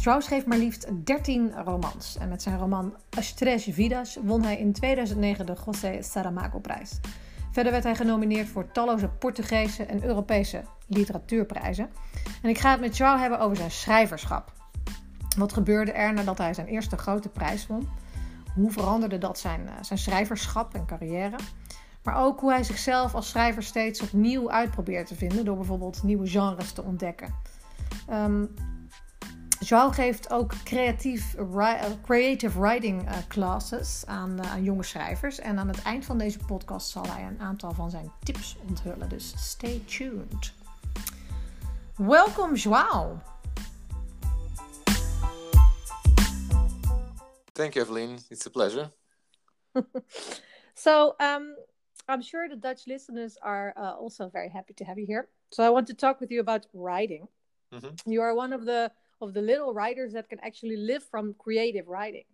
Joao schreef maar liefst 13 romans. En met zijn roman As Tres Vidas won hij in 2009 de José Saramago-prijs. Verder werd hij genomineerd voor talloze Portugese en Europese literatuurprijzen. En ik ga het met Joao hebben over zijn schrijverschap. Wat gebeurde er nadat hij zijn eerste grote prijs won? Hoe veranderde dat zijn, eh, zijn schrijverschap en carrière? Maar ook hoe hij zichzelf als schrijver steeds opnieuw uitprobeert te vinden door bijvoorbeeld nieuwe genres te ontdekken. Um, Joao geeft ook creatief, uh, creative writing uh, classes aan, uh, aan, jonge schrijvers. En aan het eind van deze podcast zal hij een aantal van zijn tips onthullen. Dus stay tuned. Welkom, Joao. Thank you, Evelyn. It's a pleasure. so, um, I'm sure the Dutch listeners are uh, also very happy to have you here. So, I want to talk with you about writing. Mm -hmm. You are one of the of the little writers that can actually live from creative writing.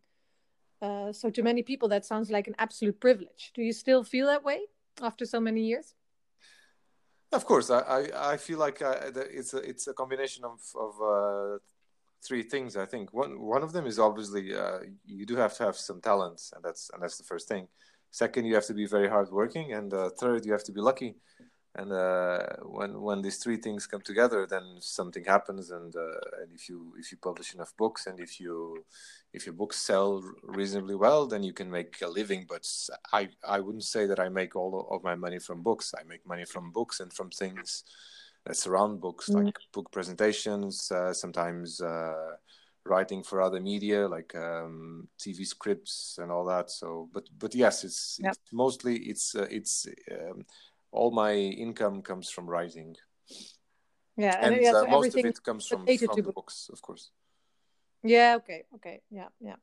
Uh, so, to many people, that sounds like an absolute privilege. Do you still feel that way after so many years? Of course, I I, I feel like uh, it's a it's a combination of of uh, three things. I think one one of them is obviously uh, you do have to have some talents, and that's and that's the first thing. Second, you have to be very hardworking, and uh, third, you have to be lucky. And uh, when when these three things come together, then something happens. And uh, and if you if you publish enough books, and if you if your books sell reasonably well, then you can make a living. But I I wouldn't say that I make all of my money from books. I make money from books and from things that surround books, mm-hmm. like book presentations, uh, sometimes uh, writing for other media like um, TV scripts and all that. So, but but yes, it's, yep. it's mostly it's uh, it's um, all my income comes from writing. Yeah, and, and yeah, uh, so most of it comes from, from the books, of course. Yeah. Okay. Okay. Yeah. Yeah.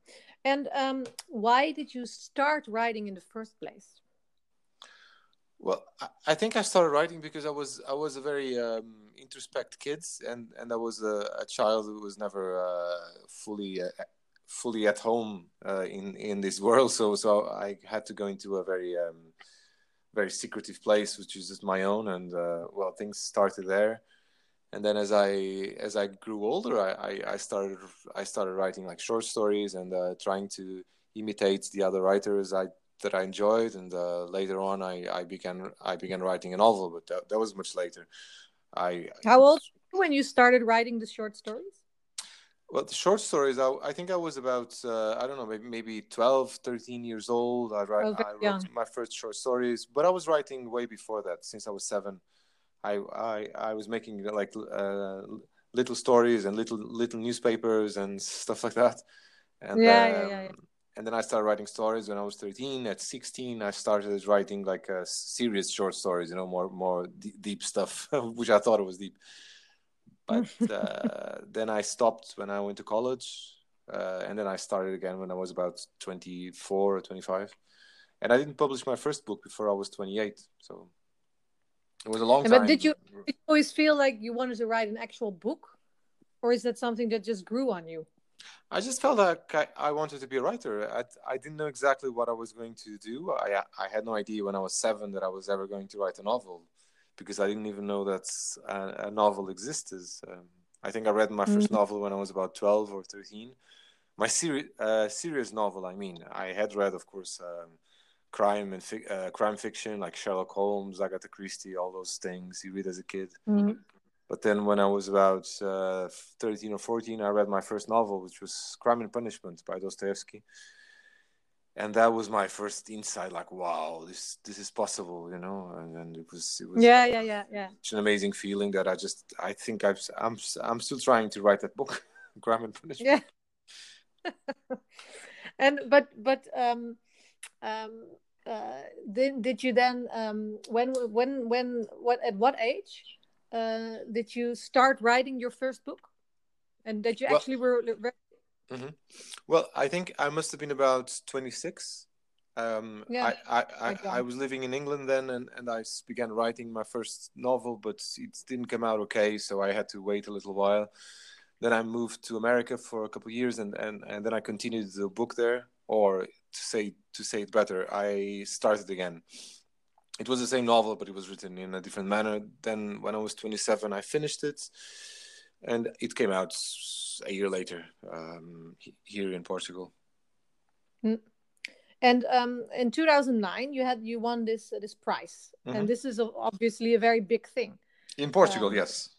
And um, why did you start writing in the first place? Well, I think I started writing because I was I was a very um, introspect kid, and and I was a, a child who was never uh, fully uh, fully at home uh, in in this world. So so I had to go into a very um, very secretive place, which is just my own. And uh, well, things started there. And then as I as I grew older, I, I, started I started writing like short stories and uh, trying to imitate the other writers I that I enjoyed, and uh, later on, I, I began I began writing a novel, but that, that was much later. I how old when you started writing the short stories? Well, the short stories, I, I think I was about, uh, I don't know, maybe, maybe 12, 13 years old. I, write, oh, I wrote my first short stories, but I was writing way before that, since I was seven. I, I, I was making like uh, little stories and little little newspapers and stuff like that. And, yeah, um, yeah, yeah, yeah and then I started writing stories when I was 13. At 16, I started writing like uh, serious short stories, you know, more more d- deep stuff, which I thought it was deep. But uh, then I stopped when I went to college, uh, and then I started again when I was about 24 or 25. And I didn't publish my first book before I was 28, so it was a long time. But did you, did you always feel like you wanted to write an actual book, or is that something that just grew on you? I just felt like I, I wanted to be a writer. I, I didn't know exactly what I was going to do. I, I had no idea when I was seven that I was ever going to write a novel because I didn't even know that a, a novel existed. Um, I think I read my 1st mm-hmm. novel when I was about 12 or 13. My seri- uh, serious novel, I mean, I had read, of course, um, crime and fi- uh, crime fiction like Sherlock Holmes, Agatha Christie, all those things you read as a kid. Mm-hmm. But then when I was about uh, 13 or 14, I read my first novel, which was Crime and Punishment by Dostoevsky. And that was my first insight, like, wow, this this is possible, you know. And, and it was it was yeah, yeah, yeah, yeah. It's an amazing feeling that I just I think I've I'm I'm still trying to write that book, Crime and Punishment. Yeah. and but but um um uh did did you then um when when when what at what age uh, did you start writing your first book, and that you well, actually were. Mm-hmm. Well, I think I must have been about twenty six. Um, yeah, I, I, I, I, was living in England then, and, and I began writing my first novel, but it didn't come out okay, so I had to wait a little while. Then I moved to America for a couple of years, and, and, and then I continued the book there, or to say to say it better, I started again it was the same novel, but it was written in a different manner. Then, when I was 27, I finished it. And it came out a year later um, here in Portugal. Mm. And um, in 2009, you had you won this uh, this prize, mm-hmm. and this is obviously a very big thing. In Portugal, um, yes.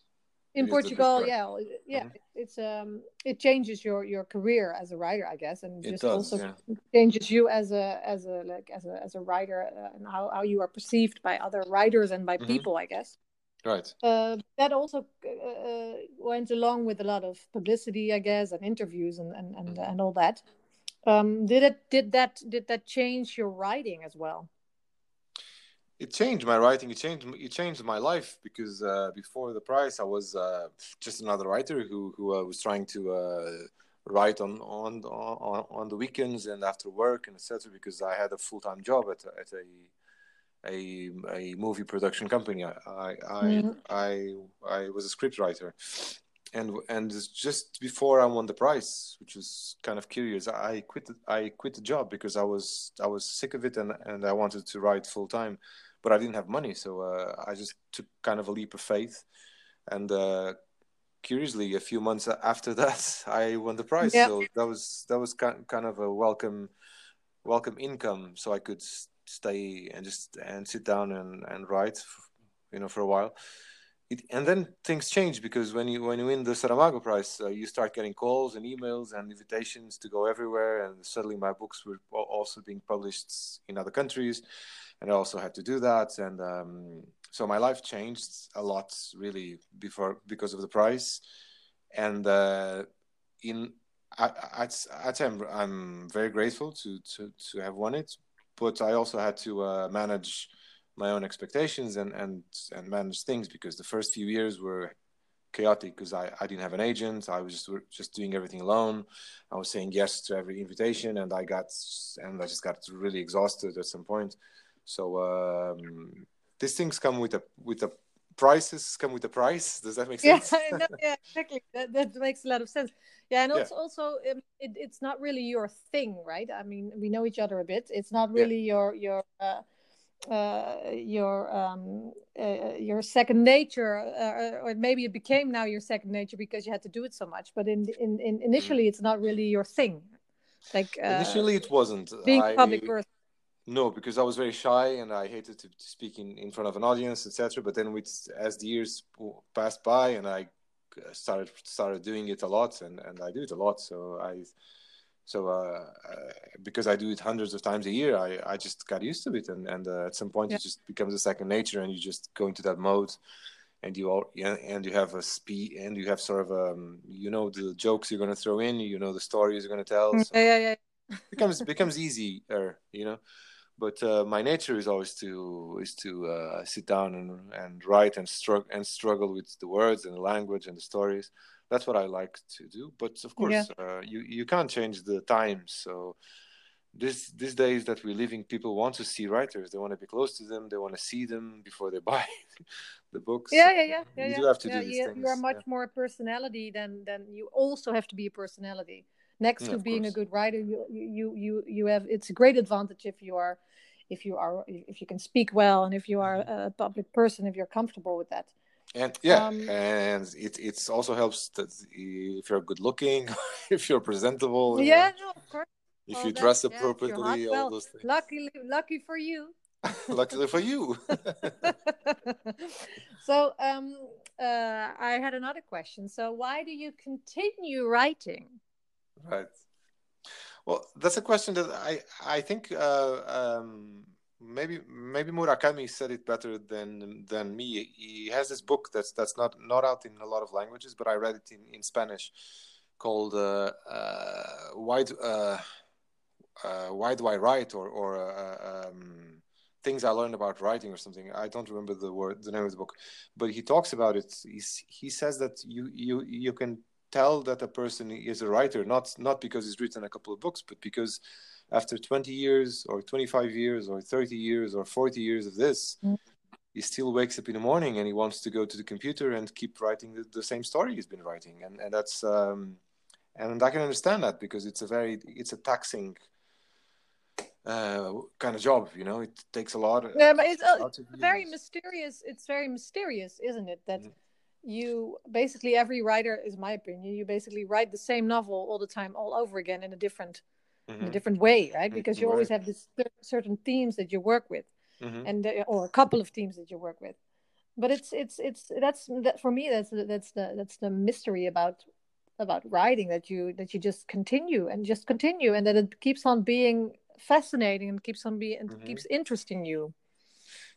In Portugal, yeah, yeah, mm-hmm. it's um, it changes your your career as a writer, I guess, and just does, also yeah. changes you as a as a like as a as a writer uh, and how how you are perceived by other writers and by mm-hmm. people, I guess. Right. Uh, that also uh, uh, went along with a lot of publicity, I guess, and interviews and and and, mm-hmm. and all that. Um, did it did that did that change your writing as well? It changed my writing. It changed it changed my life because uh, before the prize, I was uh, just another writer who who uh, was trying to uh, write on, on on on the weekends and after work and etc. Because I had a full time job at at a a a movie production company. I I mm-hmm. I, I was a script writer, and and just before I won the prize, which was kind of curious, I quit. I quit the job because I was I was sick of it and and I wanted to write full time, but I didn't have money, so uh, I just took kind of a leap of faith, and uh, curiously, a few months after that, I won the prize. Yep. So that was that was kind of a welcome welcome income, so I could stay and just and sit down and and write, you know, for a while it, and then things change because when you when you win the Saramago Prize, uh, you start getting calls and emails and invitations to go everywhere. And suddenly, my books were also being published in other countries, and I also had to do that. And um, so my life changed a lot, really, before because of the prize. And uh, in I, I, I'm, I'm very grateful to, to to have won it, but I also had to uh, manage my own expectations and and and manage things because the first few years were chaotic because I, I didn't have an agent. I was just just doing everything alone. I was saying yes to every invitation and i got and i just got really exhausted at some point. So um, these things come with a with a prices come with a price does that make sense yeah, no, yeah exactly that, that makes a lot of sense yeah and also, yeah. also um, it, it's not really your thing right i mean we know each other a bit it's not really yeah. your your uh, uh, your um, uh, your second nature, uh, or maybe it became now your second nature because you had to do it so much. But in in, in initially, it's not really your thing. Like uh, initially, it wasn't being I, public person. No, because I was very shy and I hated to, to speak in, in front of an audience, etc. But then, with as the years passed by, and I started started doing it a lot, and, and I do it a lot, so I so uh, uh, because I do it hundreds of times a year, I, I just got used to it, and and uh, at some point yeah. it just becomes a second nature, and you just go into that mode, and you all yeah, and you have a speed, and you have sort of um, you know the jokes you're going to throw in, you know the stories you're going to tell. So yeah, yeah, yeah. becomes becomes easier, you know. But uh, my nature is always to is to uh, sit down and and write and struggle and struggle with the words and the language and the stories that's what I like to do. But of course, yeah. uh, you you can't change the times. So this these days that we're living, people want to see writers. They want to be close to them. They want to see them before they buy the books. Yeah, yeah, yeah. yeah you yeah. do have to do these you, things. You are much more a personality than than you also have to be a personality. Next to being course. a good writer, you you you you have it's a great advantage if you are if you are if you can speak well and if you are mm-hmm. a public person if you're comfortable with that. And yeah um, and it it also helps that if you're good looking if you're presentable yeah no, of course. If you dress appropriately yeah, all well, those things. Luckily lucky for you. Luckily for you. So um uh i had another question. So why do you continue writing right well that's a question that i i think uh um maybe maybe Murakami said it better than than me. He has this book that's that's not not out in a lot of languages, but I read it in, in Spanish, called uh, uh, "Why uh, Why Do I Write?" or or uh, um, things I learned about writing or something. I don't remember the word the name of the book, but he talks about it. He's, he says that you you you can tell that a person is a writer not not because he's written a couple of books, but because after 20 years or 25 years or 30 years or 40 years of this mm. he still wakes up in the morning and he wants to go to the computer and keep writing the, the same story he's been writing and, and that's um, and i can understand that because it's a very it's a taxing uh, kind of job you know it takes a lot yeah but it's uh, very mysterious it's very mysterious isn't it that mm-hmm. You basically every writer is my opinion you basically write the same novel all the time all over again in a different mm-hmm. in a mm-hmm. different way right mm-hmm. because you right. always have this certain themes that you work with mm-hmm. and uh, or a couple of themes that you work with but it's it's it's that's that for me that's that's the that's the mystery about about writing that you that you just continue and just continue and that it keeps on being fascinating and keeps on being mm-hmm. keeps interesting you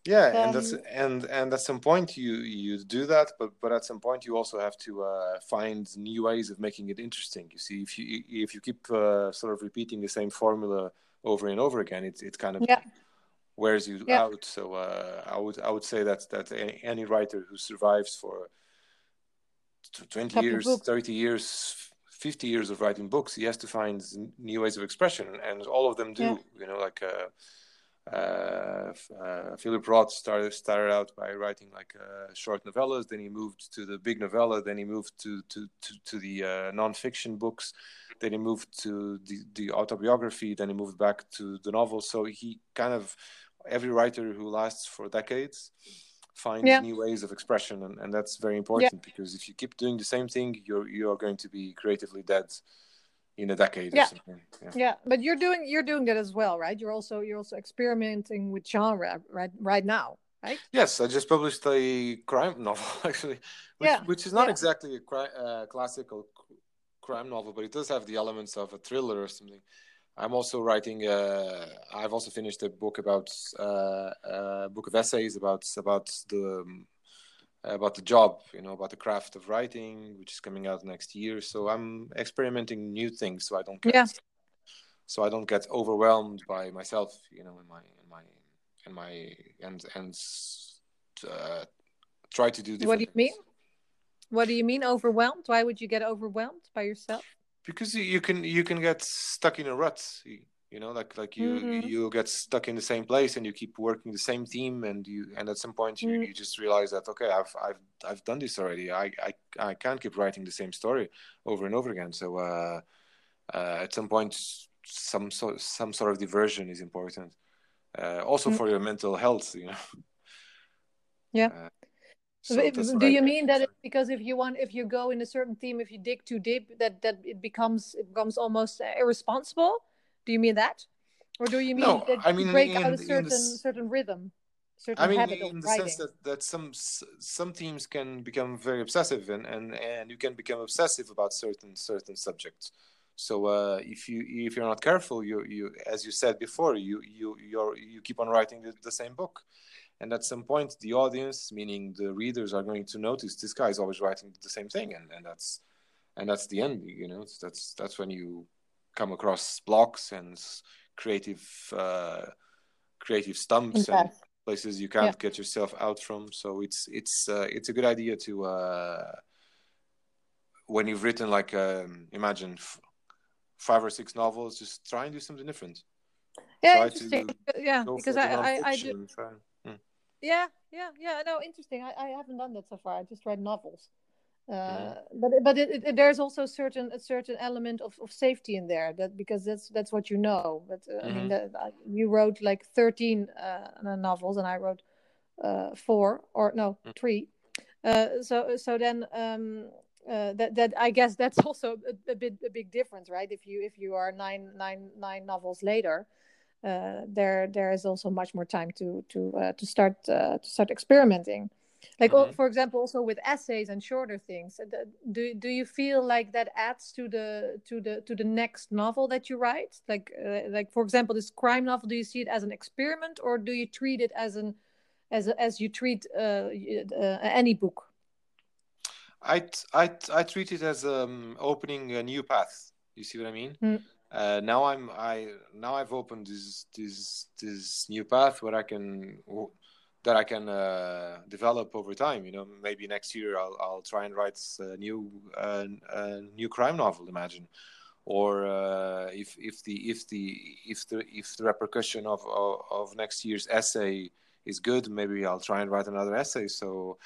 yeah um, and that's and and at some point you you do that but but at some point you also have to uh, find new ways of making it interesting you see if you if you keep uh, sort of repeating the same formula over and over again it, it kind of yeah. wears you yeah. out so uh, i would i would say that that any, writer who survives for 20 Couple years 30 years 50 years of writing books he has to find new ways of expression and all of them do yeah. you know like uh, uh, Philip Roth started started out by writing like uh, short novellas. Then he moved to the big novella. Then he moved to to to, to the uh, nonfiction books. Then he moved to the, the autobiography. Then he moved back to the novel. So he kind of every writer who lasts for decades finds yeah. new ways of expression, and, and that's very important yeah. because if you keep doing the same thing, you're you are going to be creatively dead in a decade yeah. yeah. yeah but you're doing you're doing that as well right you're also you're also experimenting with genre right right now right yes i just published a crime novel actually which, yeah. which is not yeah. exactly a cri- uh, classical crime novel but it does have the elements of a thriller or something i'm also writing uh, i've also finished a book about uh, a book of essays about about the um, about the job, you know, about the craft of writing, which is coming out next year. So I'm experimenting new things, so I don't get, yeah. so I don't get overwhelmed by myself, you know, in my in my in my and and uh, try to do. What do you things. mean? What do you mean overwhelmed? Why would you get overwhelmed by yourself? Because you can you can get stuck in a rut you know like like you mm-hmm. you get stuck in the same place and you keep working the same theme and you and at some point you, mm. you just realize that okay i've i've i've done this already I, I i can't keep writing the same story over and over again so uh, uh at some point some sort some sort of diversion is important uh, also mm. for your mental health you know yeah uh, so do you mean that because if you want if you go in a certain theme if you dig too deep that that it becomes it becomes almost irresponsible do you mean that, or do you mean no, that I mean, break in, out a certain certain rhythm? Certain I mean, in the writing? sense that, that some some teams can become very obsessive, and, and, and you can become obsessive about certain certain subjects. So uh, if you if you're not careful, you you as you said before, you you you you keep on writing the, the, same book, and at some point, the audience, meaning the readers, are going to notice this guy is always writing the same thing, and, and that's and that's the end. You know, that's that's when you come across blocks and creative uh, creative stumps and places you can't yeah. get yourself out from. So it's it's uh, it's a good idea to uh, when you've written like um, imagine f- five or six novels, just try and do something different. Yeah, try interesting. yeah, because I I, I do. Hmm. Yeah, yeah, yeah. No, interesting. I, I haven't done that so far. I just read novels. Uh, but but it, it, there's also a certain a certain element of, of safety in there that because that's that's what you know but uh, mm-hmm. I mean mm-hmm. that, you wrote like 13 uh, novels and I wrote uh, four or no mm. three uh, so so then um, that that I guess that's also a, a, bit a big difference right if you if you are nine nine nine novels later there there is also much more time to to to start to start experimenting like mm-hmm. for example also with essays and shorter things uh, do, do you feel like that adds to the to the to the next novel that you write like uh, like for example this crime novel do you see it as an experiment or do you treat it as an as as you treat uh, uh, any book I, I i treat it as um opening a new path you see what i mean mm. uh, now i'm i now i've opened this this this new path where i can that I can uh, develop over time. You know, maybe next year I'll, I'll try and write a new uh, a new crime novel. Imagine, or uh, if if the if the if the if the repercussion of, of, of next year's essay is good, maybe I'll try and write another essay. So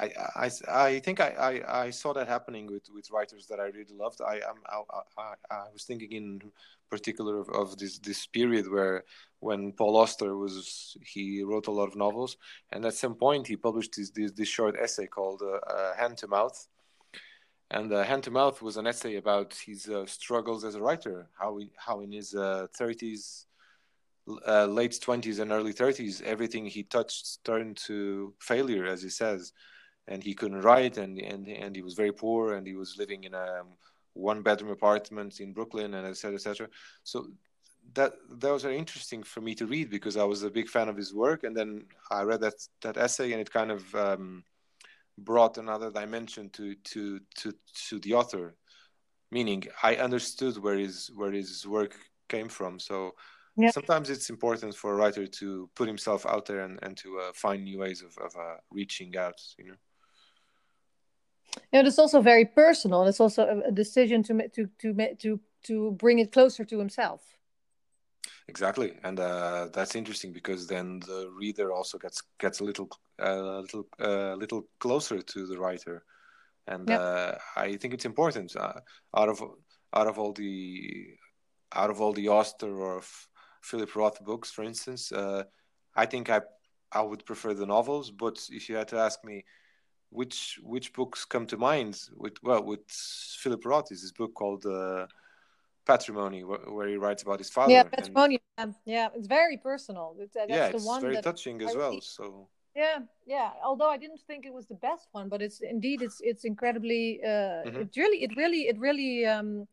I, I, I think I, I, I, saw that happening with, with writers that I really loved. I, I, I, I was thinking in particular of, of, this this period where when Paul Auster was he wrote a lot of novels, and at some point he published this this, this short essay called uh, uh, Hand to Mouth, and uh, Hand to Mouth was an essay about his uh, struggles as a writer, how he, how in his uh, thirties. Uh, late 20s and early 30s everything he touched turned to failure as he says and he couldn't write and and and he was very poor and he was living in a one bedroom apartment in Brooklyn and etc etc so that that was very interesting for me to read because I was a big fan of his work. And then I read that that essay and it kind of um, brought another dimension to to to to the author meaning I understood where his where his work came from. So Yep. Sometimes it's important for a writer to put himself out there and, and to uh, find new ways of, of uh, reaching out, you know yeah, it's also very personal. It's also a decision to to to to to bring it closer to himself. Exactly, and uh, that's interesting because then the reader also gets gets a little a uh, little uh, little closer to the writer, and yep. uh, I think it's important. Uh, out of out of all the out of all the Auster or Philip Roth books, for instance, uh, I think I I would prefer the novels. But if you had to ask me, which which books come to mind? With well, with Philip Roth is his book called uh, Patrimony, where, where, he writes about his father. Yeah, Patrimony. And, yeah, it's very personal. It's, uh, yeah, it's very touching as well. So. Yeah, yeah. Although I didn't think it was the best one, but it's indeed it's it's incredibly. Uh, mm-hmm. It really, it really, it really. Um,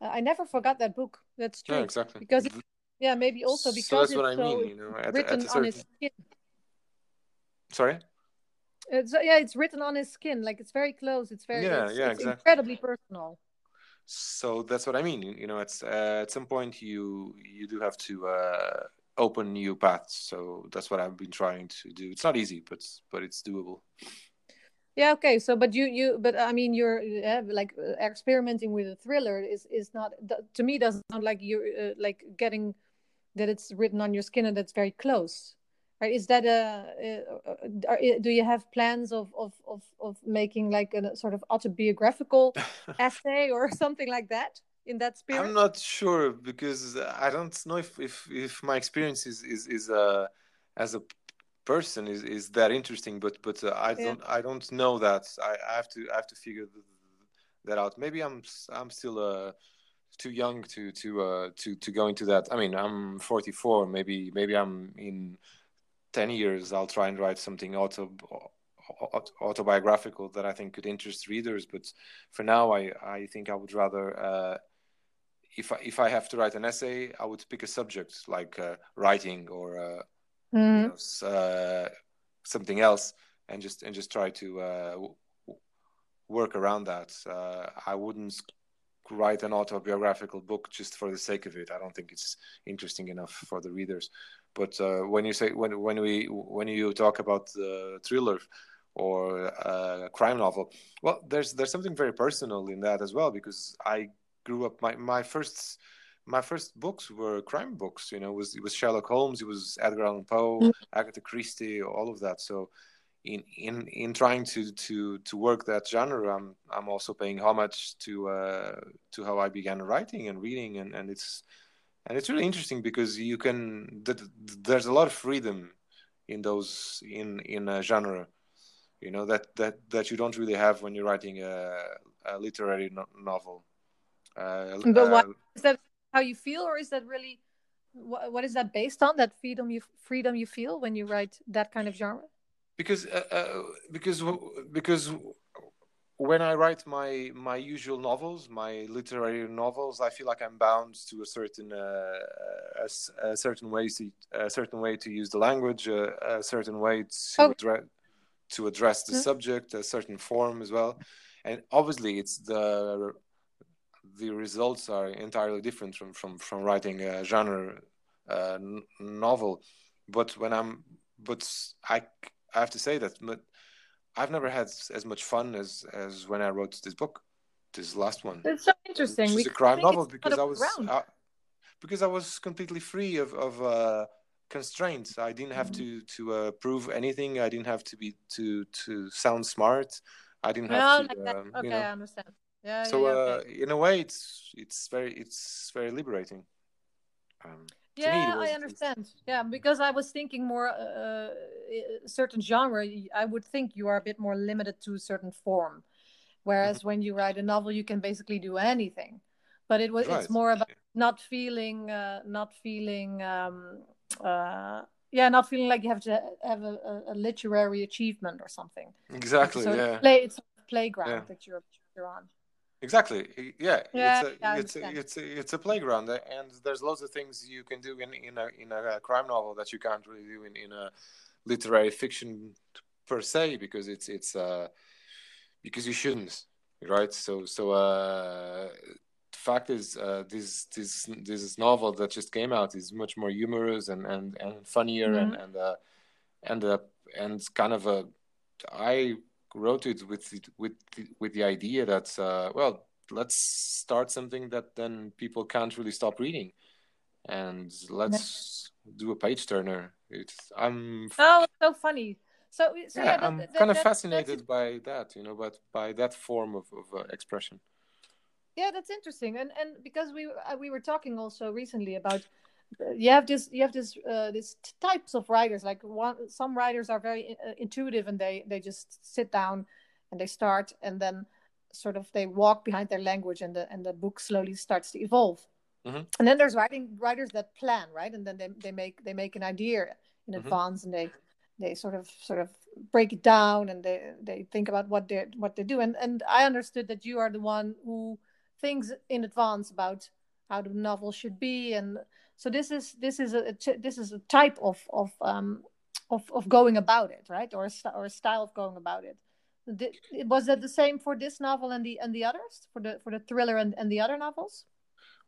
I never forgot that book. That's true. Yeah, exactly. Because it, yeah, maybe also because so that's what I mean. You know, at, written at certain... on his skin. Sorry. It's, yeah, it's written on his skin. Like it's very close. It's very yeah, it's, yeah, it's exactly. incredibly personal. So that's what I mean. You know, it's uh, at some point you you do have to uh, open new paths. So that's what I've been trying to do. It's not easy, but but it's doable. Yeah. Okay. So, but you you but I mean, you're uh, like uh, experimenting with a thriller is is not to me doesn't sound like you're uh, like getting that it's written on your skin and that's very close is that a, are, do you have plans of, of, of, of making like a sort of autobiographical essay or something like that in that spirit? i'm not sure because i don't know if if, if my experience is is, is uh, as a person is, is that interesting but but uh, i don't yeah. i don't know that. I, I have to i have to figure that out. Maybe i'm i'm still uh too young to to uh to to go into that. I mean i'm 44 maybe maybe i'm in 10 years i'll try and write something auto autobiographical that i think could interest readers but for now i i think i would rather uh, if I, if I have to write an essay, I would pick a subject like uh, writing or uh, mm. you know, uh, something else, and just and just try to uh, work around that. Uh, I wouldn't write an autobiographical book just for the sake of it. I don't think it's interesting enough for the readers. But uh, when you say when when we when you talk about the thriller or a crime novel, well, there's there's something very personal in that as well because I grew up my my first my first books were crime books. You know, it was it was Sherlock Holmes, it was Edgar Allan Poe, mm. Agatha Christie, all of that. So in in in trying to to to work that genre i'm i'm also paying homage to uh to how i began writing and reading and and it's and it's really interesting because you can there's a lot of freedom in those in in a genre you know that that that you don't really have when you're writing a, a literary no- novel. Uh, but what uh, is that how you feel or is that really what, what is that based on that freedom you freedom you feel when you write that kind of genre? Because uh, uh, because because when I write my my usual novels, my literary novels, I feel like I'm bound to a certain uh, a, a, certain way to a certain way to use the language, uh, a certain way to oh. address to address the mm-hmm. subject, a certain form as well, and obviously it's the the results are entirely different from from from writing a genre uh, novel. But when I'm but I I have to say that I've never had as much fun as as when I wrote this book, this last one. It's so interesting. It's a crime novel because I was uh, because I was completely free of of uh, constraints. I didn't have to to uh, prove anything. I didn't have to be to to sound smart. I didn't have Well, to. like that. Um, okay, you know. I understand. Yeah, so yeah, yeah, uh, in a way, it's it's very it's very liberating. Um, to me, it yeah, was I understand. Yeah, because I was thinking more uh, a certain genre. i would think you are a bit more limited to a certain form, whereas Mm-hmm. when you write a novel, you can basically do anything. But it was Right. it's more about not feeling, uh, not feeling, um, uh, yeah, not feeling like you have to have a, a, a literary achievement or something. Exactly. so yeah. it's, play, it's a playground Yeah. that you're you're on. Exactly. Yeah. Yeah, it's a it's a, it's a, it's a playground, uh, and there's lots of things you can do in in a in a crime novel that you can't really do in in a literary fiction per se because it's it's uh because you shouldn't, right? So so uh the fact is uh this this this novel that just came out is much more humorous and and and funnier and Mhm. and uh and uh and kind of a I wrote it with the, with the, with the idea that uh, well let's start something that then people can't really stop reading. And let's do a page turner. It's i'm Oh, it's so funny. So, so yeah, yeah, that, i'm that, kind of fascinated by that you know but by that form of, of uh, expression. Yeah, that's interesting, and and because we uh, we were talking also recently about you have this you have this uh, this types of writers. Like one, some writers are very uh, intuitive and they they just sit down and they start and then sort of they walk behind their language and the and the book slowly starts to evolve. Mhm. And then there's writing writers that plan, right? And then they, they make they make an idea in Mhm. advance and they they sort of sort of break it down and they they think about what they what they do. And and I understood that you are the one who thinks in advance about how the novel should be and so this is this is a this is a type of of um of, of going about it right? Or a, or a style of going about it. Did, was that the same for this novel and the and the others? For the for the thriller and, and the other novels?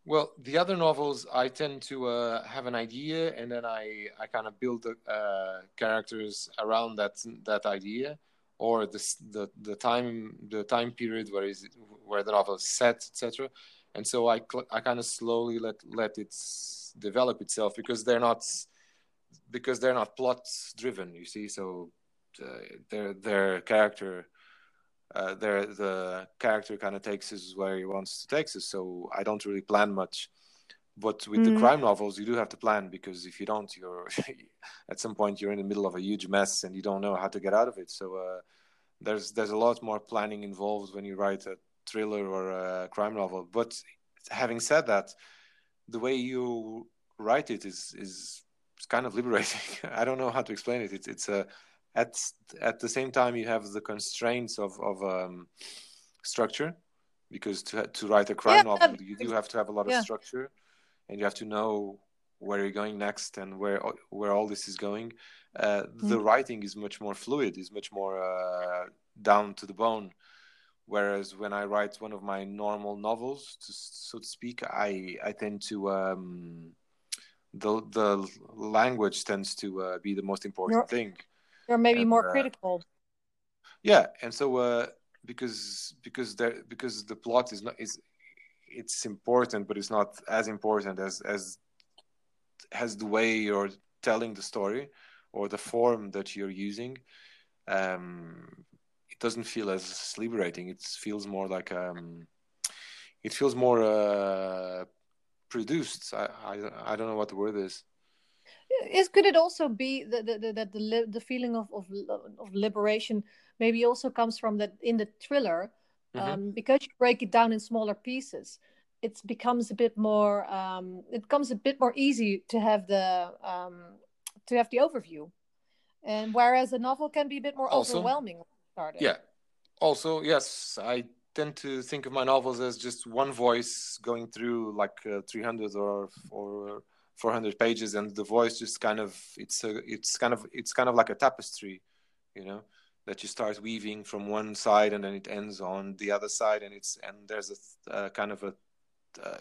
Well the other novels i tend to uh, have an idea and then i i kind of build the uh, characters around that that idea or the the the time the time period where is it, where the novel is set etc and so i i kind of slowly let let it develop itself because they're not because they're not plot driven you see? So uh, their their character uh, their the character kind of takes us where he wants to take us. So i don't really plan much. But with the Mhm. crime novels you do have to plan because if you don't you're at some point you're in the middle of a huge mess and you don't know how to get out of it. So uh, there's there's a lot more planning involved when you write a thriller or a crime novel. But having said that the way you write it is is kind of liberating. I don't know how to explain it. It's it's a at at the same time you have the constraints of of um, structure because to to write a crime Yeah, novel you do have to have a lot of structure and you have to know where you're going next and where where all this is going. Uh, the Mhm. writing is much more fluid is much more uh, down to the bone whereas when i write one of my normal novels to, so to speak i i tend to um the the language tends to uh, be the most important You're- thing You're maybe And, more uh, critical. yeah and so uh because because there because the plot is not is it's important but it's not as important as as as the way you're telling the story or the form that you're using um it doesn't feel as liberating. It feels more like um it feels more uh produced. I i, I don't know what the word is. Is could it also be that the, the, that the, the feeling of, of of liberation maybe also comes from that in the thriller Mhm. um, because you break it down in smaller pieces it becomes a bit more um, it becomes a bit more easy to have the um, to have the overview. And whereas a novel can be a bit more Also- overwhelming when you start it. Yeah. Also, yes, I tend to think of my novels as just one voice going through like uh, 300 or or 400 pages, and the voice just kind of it's a it's kind of it's kind of like a tapestry, you know, that you start weaving from one side and then it ends on the other side, and it's and there's a uh, kind of a uh,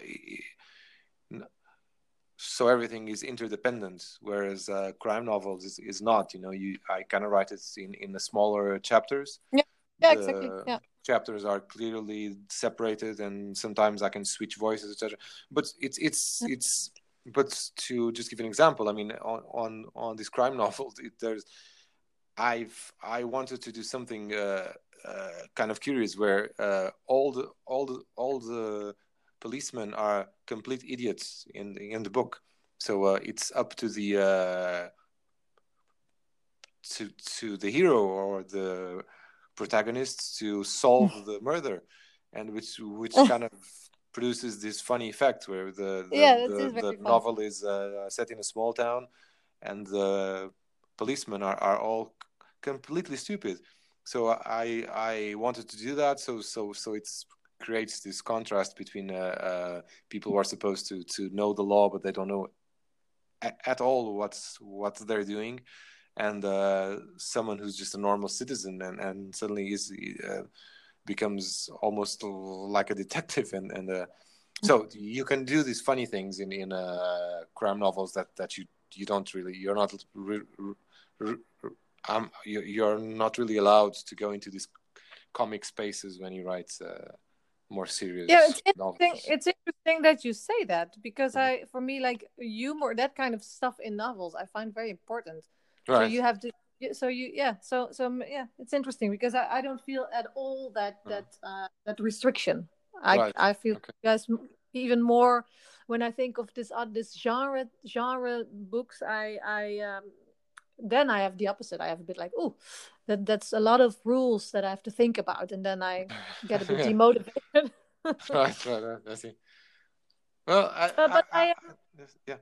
so everything is interdependent whereas uh, crime novels is, is not you know you i kind of write it in in the smaller chapters Yeah, The exactly. Yeah. chapters are clearly separated and sometimes i can switch voices etc but it's it's it's but to just give an example, I mean, on on on this crime novel, it, there's I've I wanted to do something uh, uh, kind of curious where uh, all the all the all the policemen are complete idiots in in the book. So uh, it's up to the uh, to to the hero or the protagonist to solve the murder, and which which kind of produces this funny effect where the the, Yeah, the, the fun. novel is uh, set in a small town, and the policemen are, are all completely stupid. So I I wanted to do that. So so so it's creates this contrast between uh, uh, people who are supposed to to know the law but they don't know at all what's what they're doing, and uh, someone who's just a normal citizen and and suddenly is uh, becomes almost like a detective and and uh, so you can do these funny things in in uh, crime novels that that you you don't really you're not re, re, um, you, you're not really allowed to go into these comic spaces when you write more serious yeah it's novels. interesting it's interesting that you say that because i for me like humor that kind of stuff in novels i find very important right. so you have to so you yeah so so yeah it's interesting because i, I don't feel at all that Mhm. that uh, that restriction i Right. i feel Okay. guys even more when i think of this uh, this genre genre books i i um then i have the opposite i have a bit like oh that that's a lot of rules that i have to think about and then i get a bit demotivated right, right, right. I see. Well, I, Uh, but I, I, I- yeah,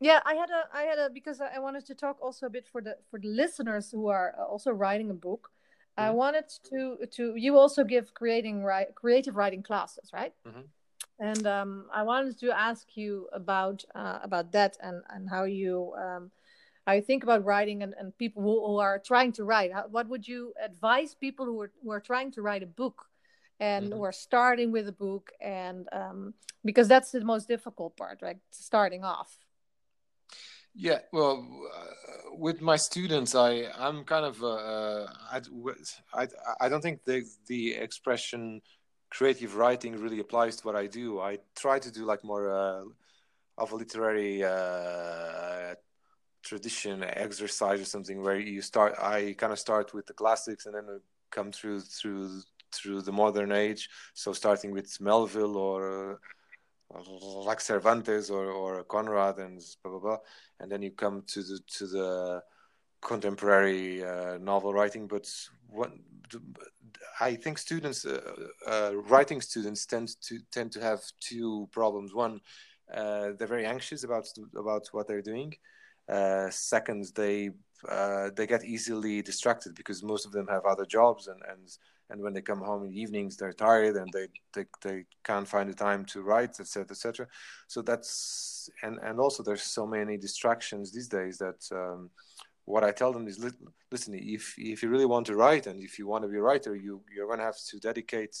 Yeah, I had a, I had a, because I I wanted to talk also a bit for the for the listeners who are uh, also writing a book. I Mhm. wanted to to you also give creating right creative writing classes, right? Mhm. And um, I wanted to ask you about uh, about that and and how you um, how you think about writing and, and people who, who are trying to write. How, what would you advise people who are who are trying to write a book and Mhm. who are starting with a book and um, because that's the most difficult part, right? Starting off. yeah. Well, uh, with my students, I I'm kind of uh, uh, I, I I don't think the the expression creative writing really applies to what I do. I try to do like more uh, of a literary uh, tradition exercise or something where you start. I kind of start with the classics and then come through through through the modern age. So starting with Melville or. Uh, like Cervantes or, or Conrad and blah blah blah, and then you come to the to the contemporary uh, novel writing. But what I think students, uh, uh, writing students, tend to tend to have two problems. One, uh, they're very anxious about about what they're doing. Uh, second, they uh, they get easily distracted because most of them have other jobs and and and when they come home in the evenings they're tired and they they, they can't find the time to write etc etc so that's and and also there's so many distractions these days that um, what i tell them is listen if if you really want to write and if you want to be a writer you you're going to have to dedicate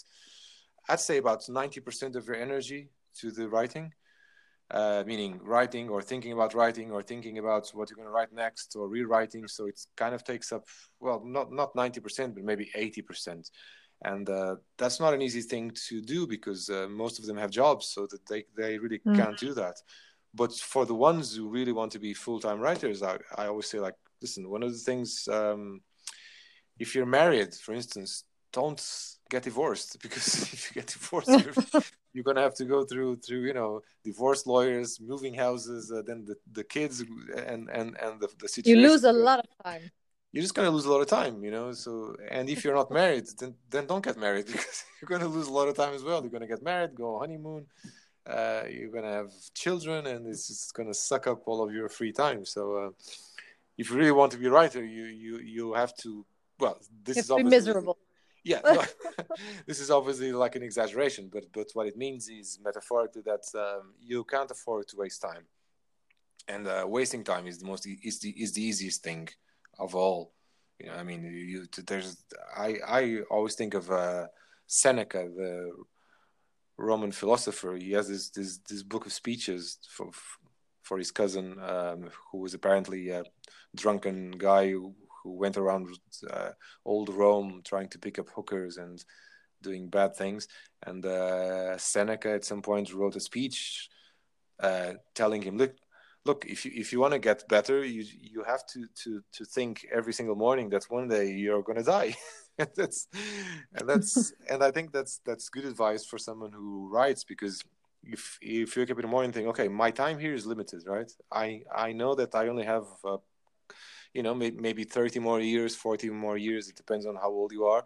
i'd say about 90% of your energy to the writing uh, meaning writing or thinking about writing or thinking about what you're going to write next or rewriting. So it kind of takes up, well, not not 90%, but maybe 80%. And uh, that's not an easy thing to do because uh, most of them have jobs, so that they, they really Mm. can't do that. But for the ones who really want to be full time writers, I, I always say, like, listen, one of the things, um, if you're married, for instance, don't get divorced because if you get divorced, you're, you're gonna have to go through through you know divorce lawyers, moving houses, uh, then the, the kids and and and the, the you lose a lot of time. You're just gonna lose a lot of time, you know. So and if you're not married, then then don't get married because you're gonna lose a lot of time as well. You're gonna get married, go on honeymoon. Uh, you're gonna have children, and it's just gonna suck up all of your free time. So, uh, if you really want to be a writer, you you you have to. Well, this You is have to be obviously miserable. Yeah no, this is obviously like an exaggeration but but what it means is metaphorically that um, you can't afford to waste time. And uh, wasting time is the most is the is the easiest thing of all. You know i mean you there's i i always think of uh, seneca the roman philosopher. He has this this, this book of speeches for for his cousin um, who was apparently a drunken guy who, who went around uh, old Rome trying to pick up hookers and doing bad things. And uh, Seneca at some point wrote a speech uh, telling him, look, look, if you if you want to get better, you you have to to to think every single morning that one day you're gonna die. and that's and that's and I think that's that's good advice for someone who writes because if if you wake up in the morning and think, okay, my time here is limited, right? I I know that I only have. Uh, you know, maybe 30 more years, 40 more years. It depends on how old you are.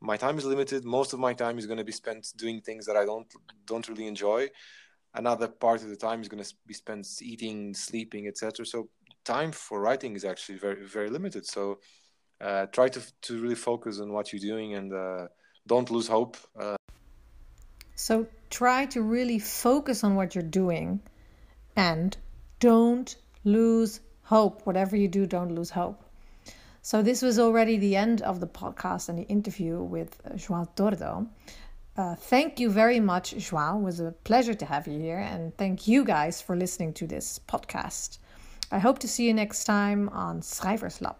My time is limited. Most of my time is going to be spent doing things that I don't don't really enjoy another part of the time is going to be spent eating, sleeping, etc. So time for writing is actually very very limited. So uh, try to to really focus on what you're doing and uh, don't lose hope. Uh, so try to really focus on what you're doing, and don't lose hope. Whatever you do, don't lose hope. So this was already the end of the podcast and the interview with João Tordo. Uh, thank you very much, João. It was a pleasure to have you here. And thank you guys for listening to this podcast. I hope to see you next time on Schrijverslab.